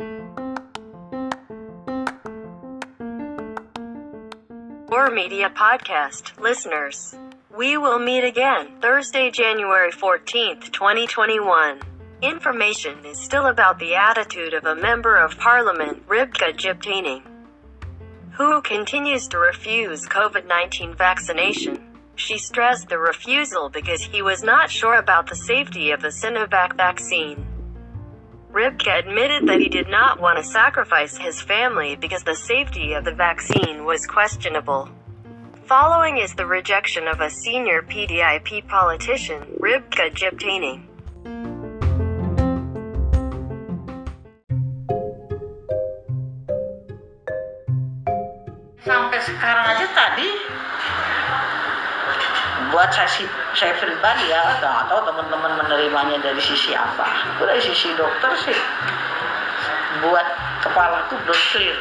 Or Media Podcast listeners. We will meet again Thursday, January 14th, 2021. Information is still about the attitude of a member of parliament, Ribka Jiptani, who continues to refuse COVID 19 vaccination. She stressed the refusal because he was not sure about the safety of the Sinovac vaccine. Ribka admitted that he did not want to sacrifice his family because the safety of the vaccine was questionable. Following is the rejection of a senior PDIP politician, Ribka Jiptani. sampai sekarang aja tadi buat saya saya pribadi ya nggak tahu teman-teman menerimanya dari sisi apa. Itu dari sisi dokter sih. Buat kepala tuh clear.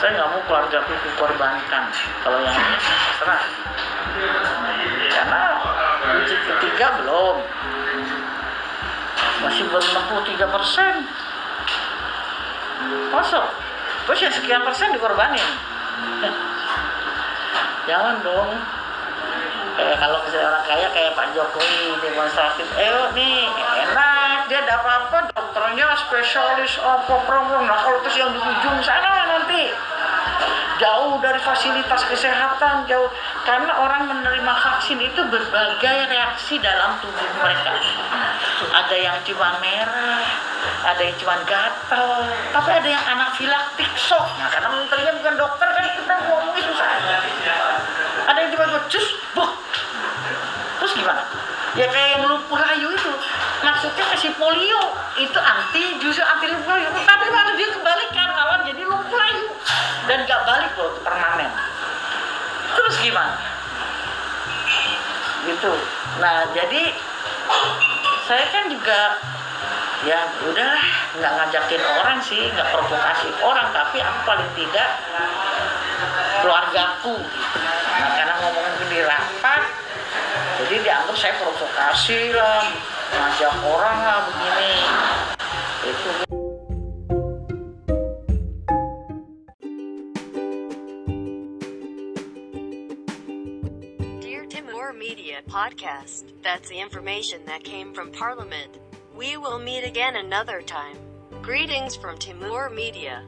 Saya nggak mau keluarga aku dikorbankan kalau yang ini karena uji ketiga belum. Masih belum 63 persen. Masuk. Terus yang sekian persen dikorbanin jangan dong. Kayak kalau misalnya orang kaya kayak Pak Jokowi demonstratif eh nih enak dia ada apa-apa dokternya spesialis apa promo nah kalau terus yang di ujung sana nanti. Jauh dari fasilitas kesehatan jauh. Karena orang menerima vaksin itu berbagai reaksi dalam tubuh mereka. Ada yang cuma merah ada yang cuma gatal tapi ada yang anafilaktik shock. Nah karena menterinya bukan dokter kan kita ngomongnya susah ada yang cuma cus buh terus gimana? Ya kayak yang lumpuh layu itu. Maksudnya kasih polio. Itu anti justru anti lumpuh layu tapi malah dia kebalikan malah jadi lumpuh layu dan gak balik loh itu permanen. Terus gimana? Gitu. Nah jadi saya kan juga ya udahlah. Nggak ngajakin orang sih nggak provokasi orang. Tapi aku paling tidak keluargaku. gitu. Dianggap saya provokasi lah ngajak orang lah begini itu Dear Timor Media Podcast, that's the information that came from Parliament. We will meet again another time. Greetings from Timor Media.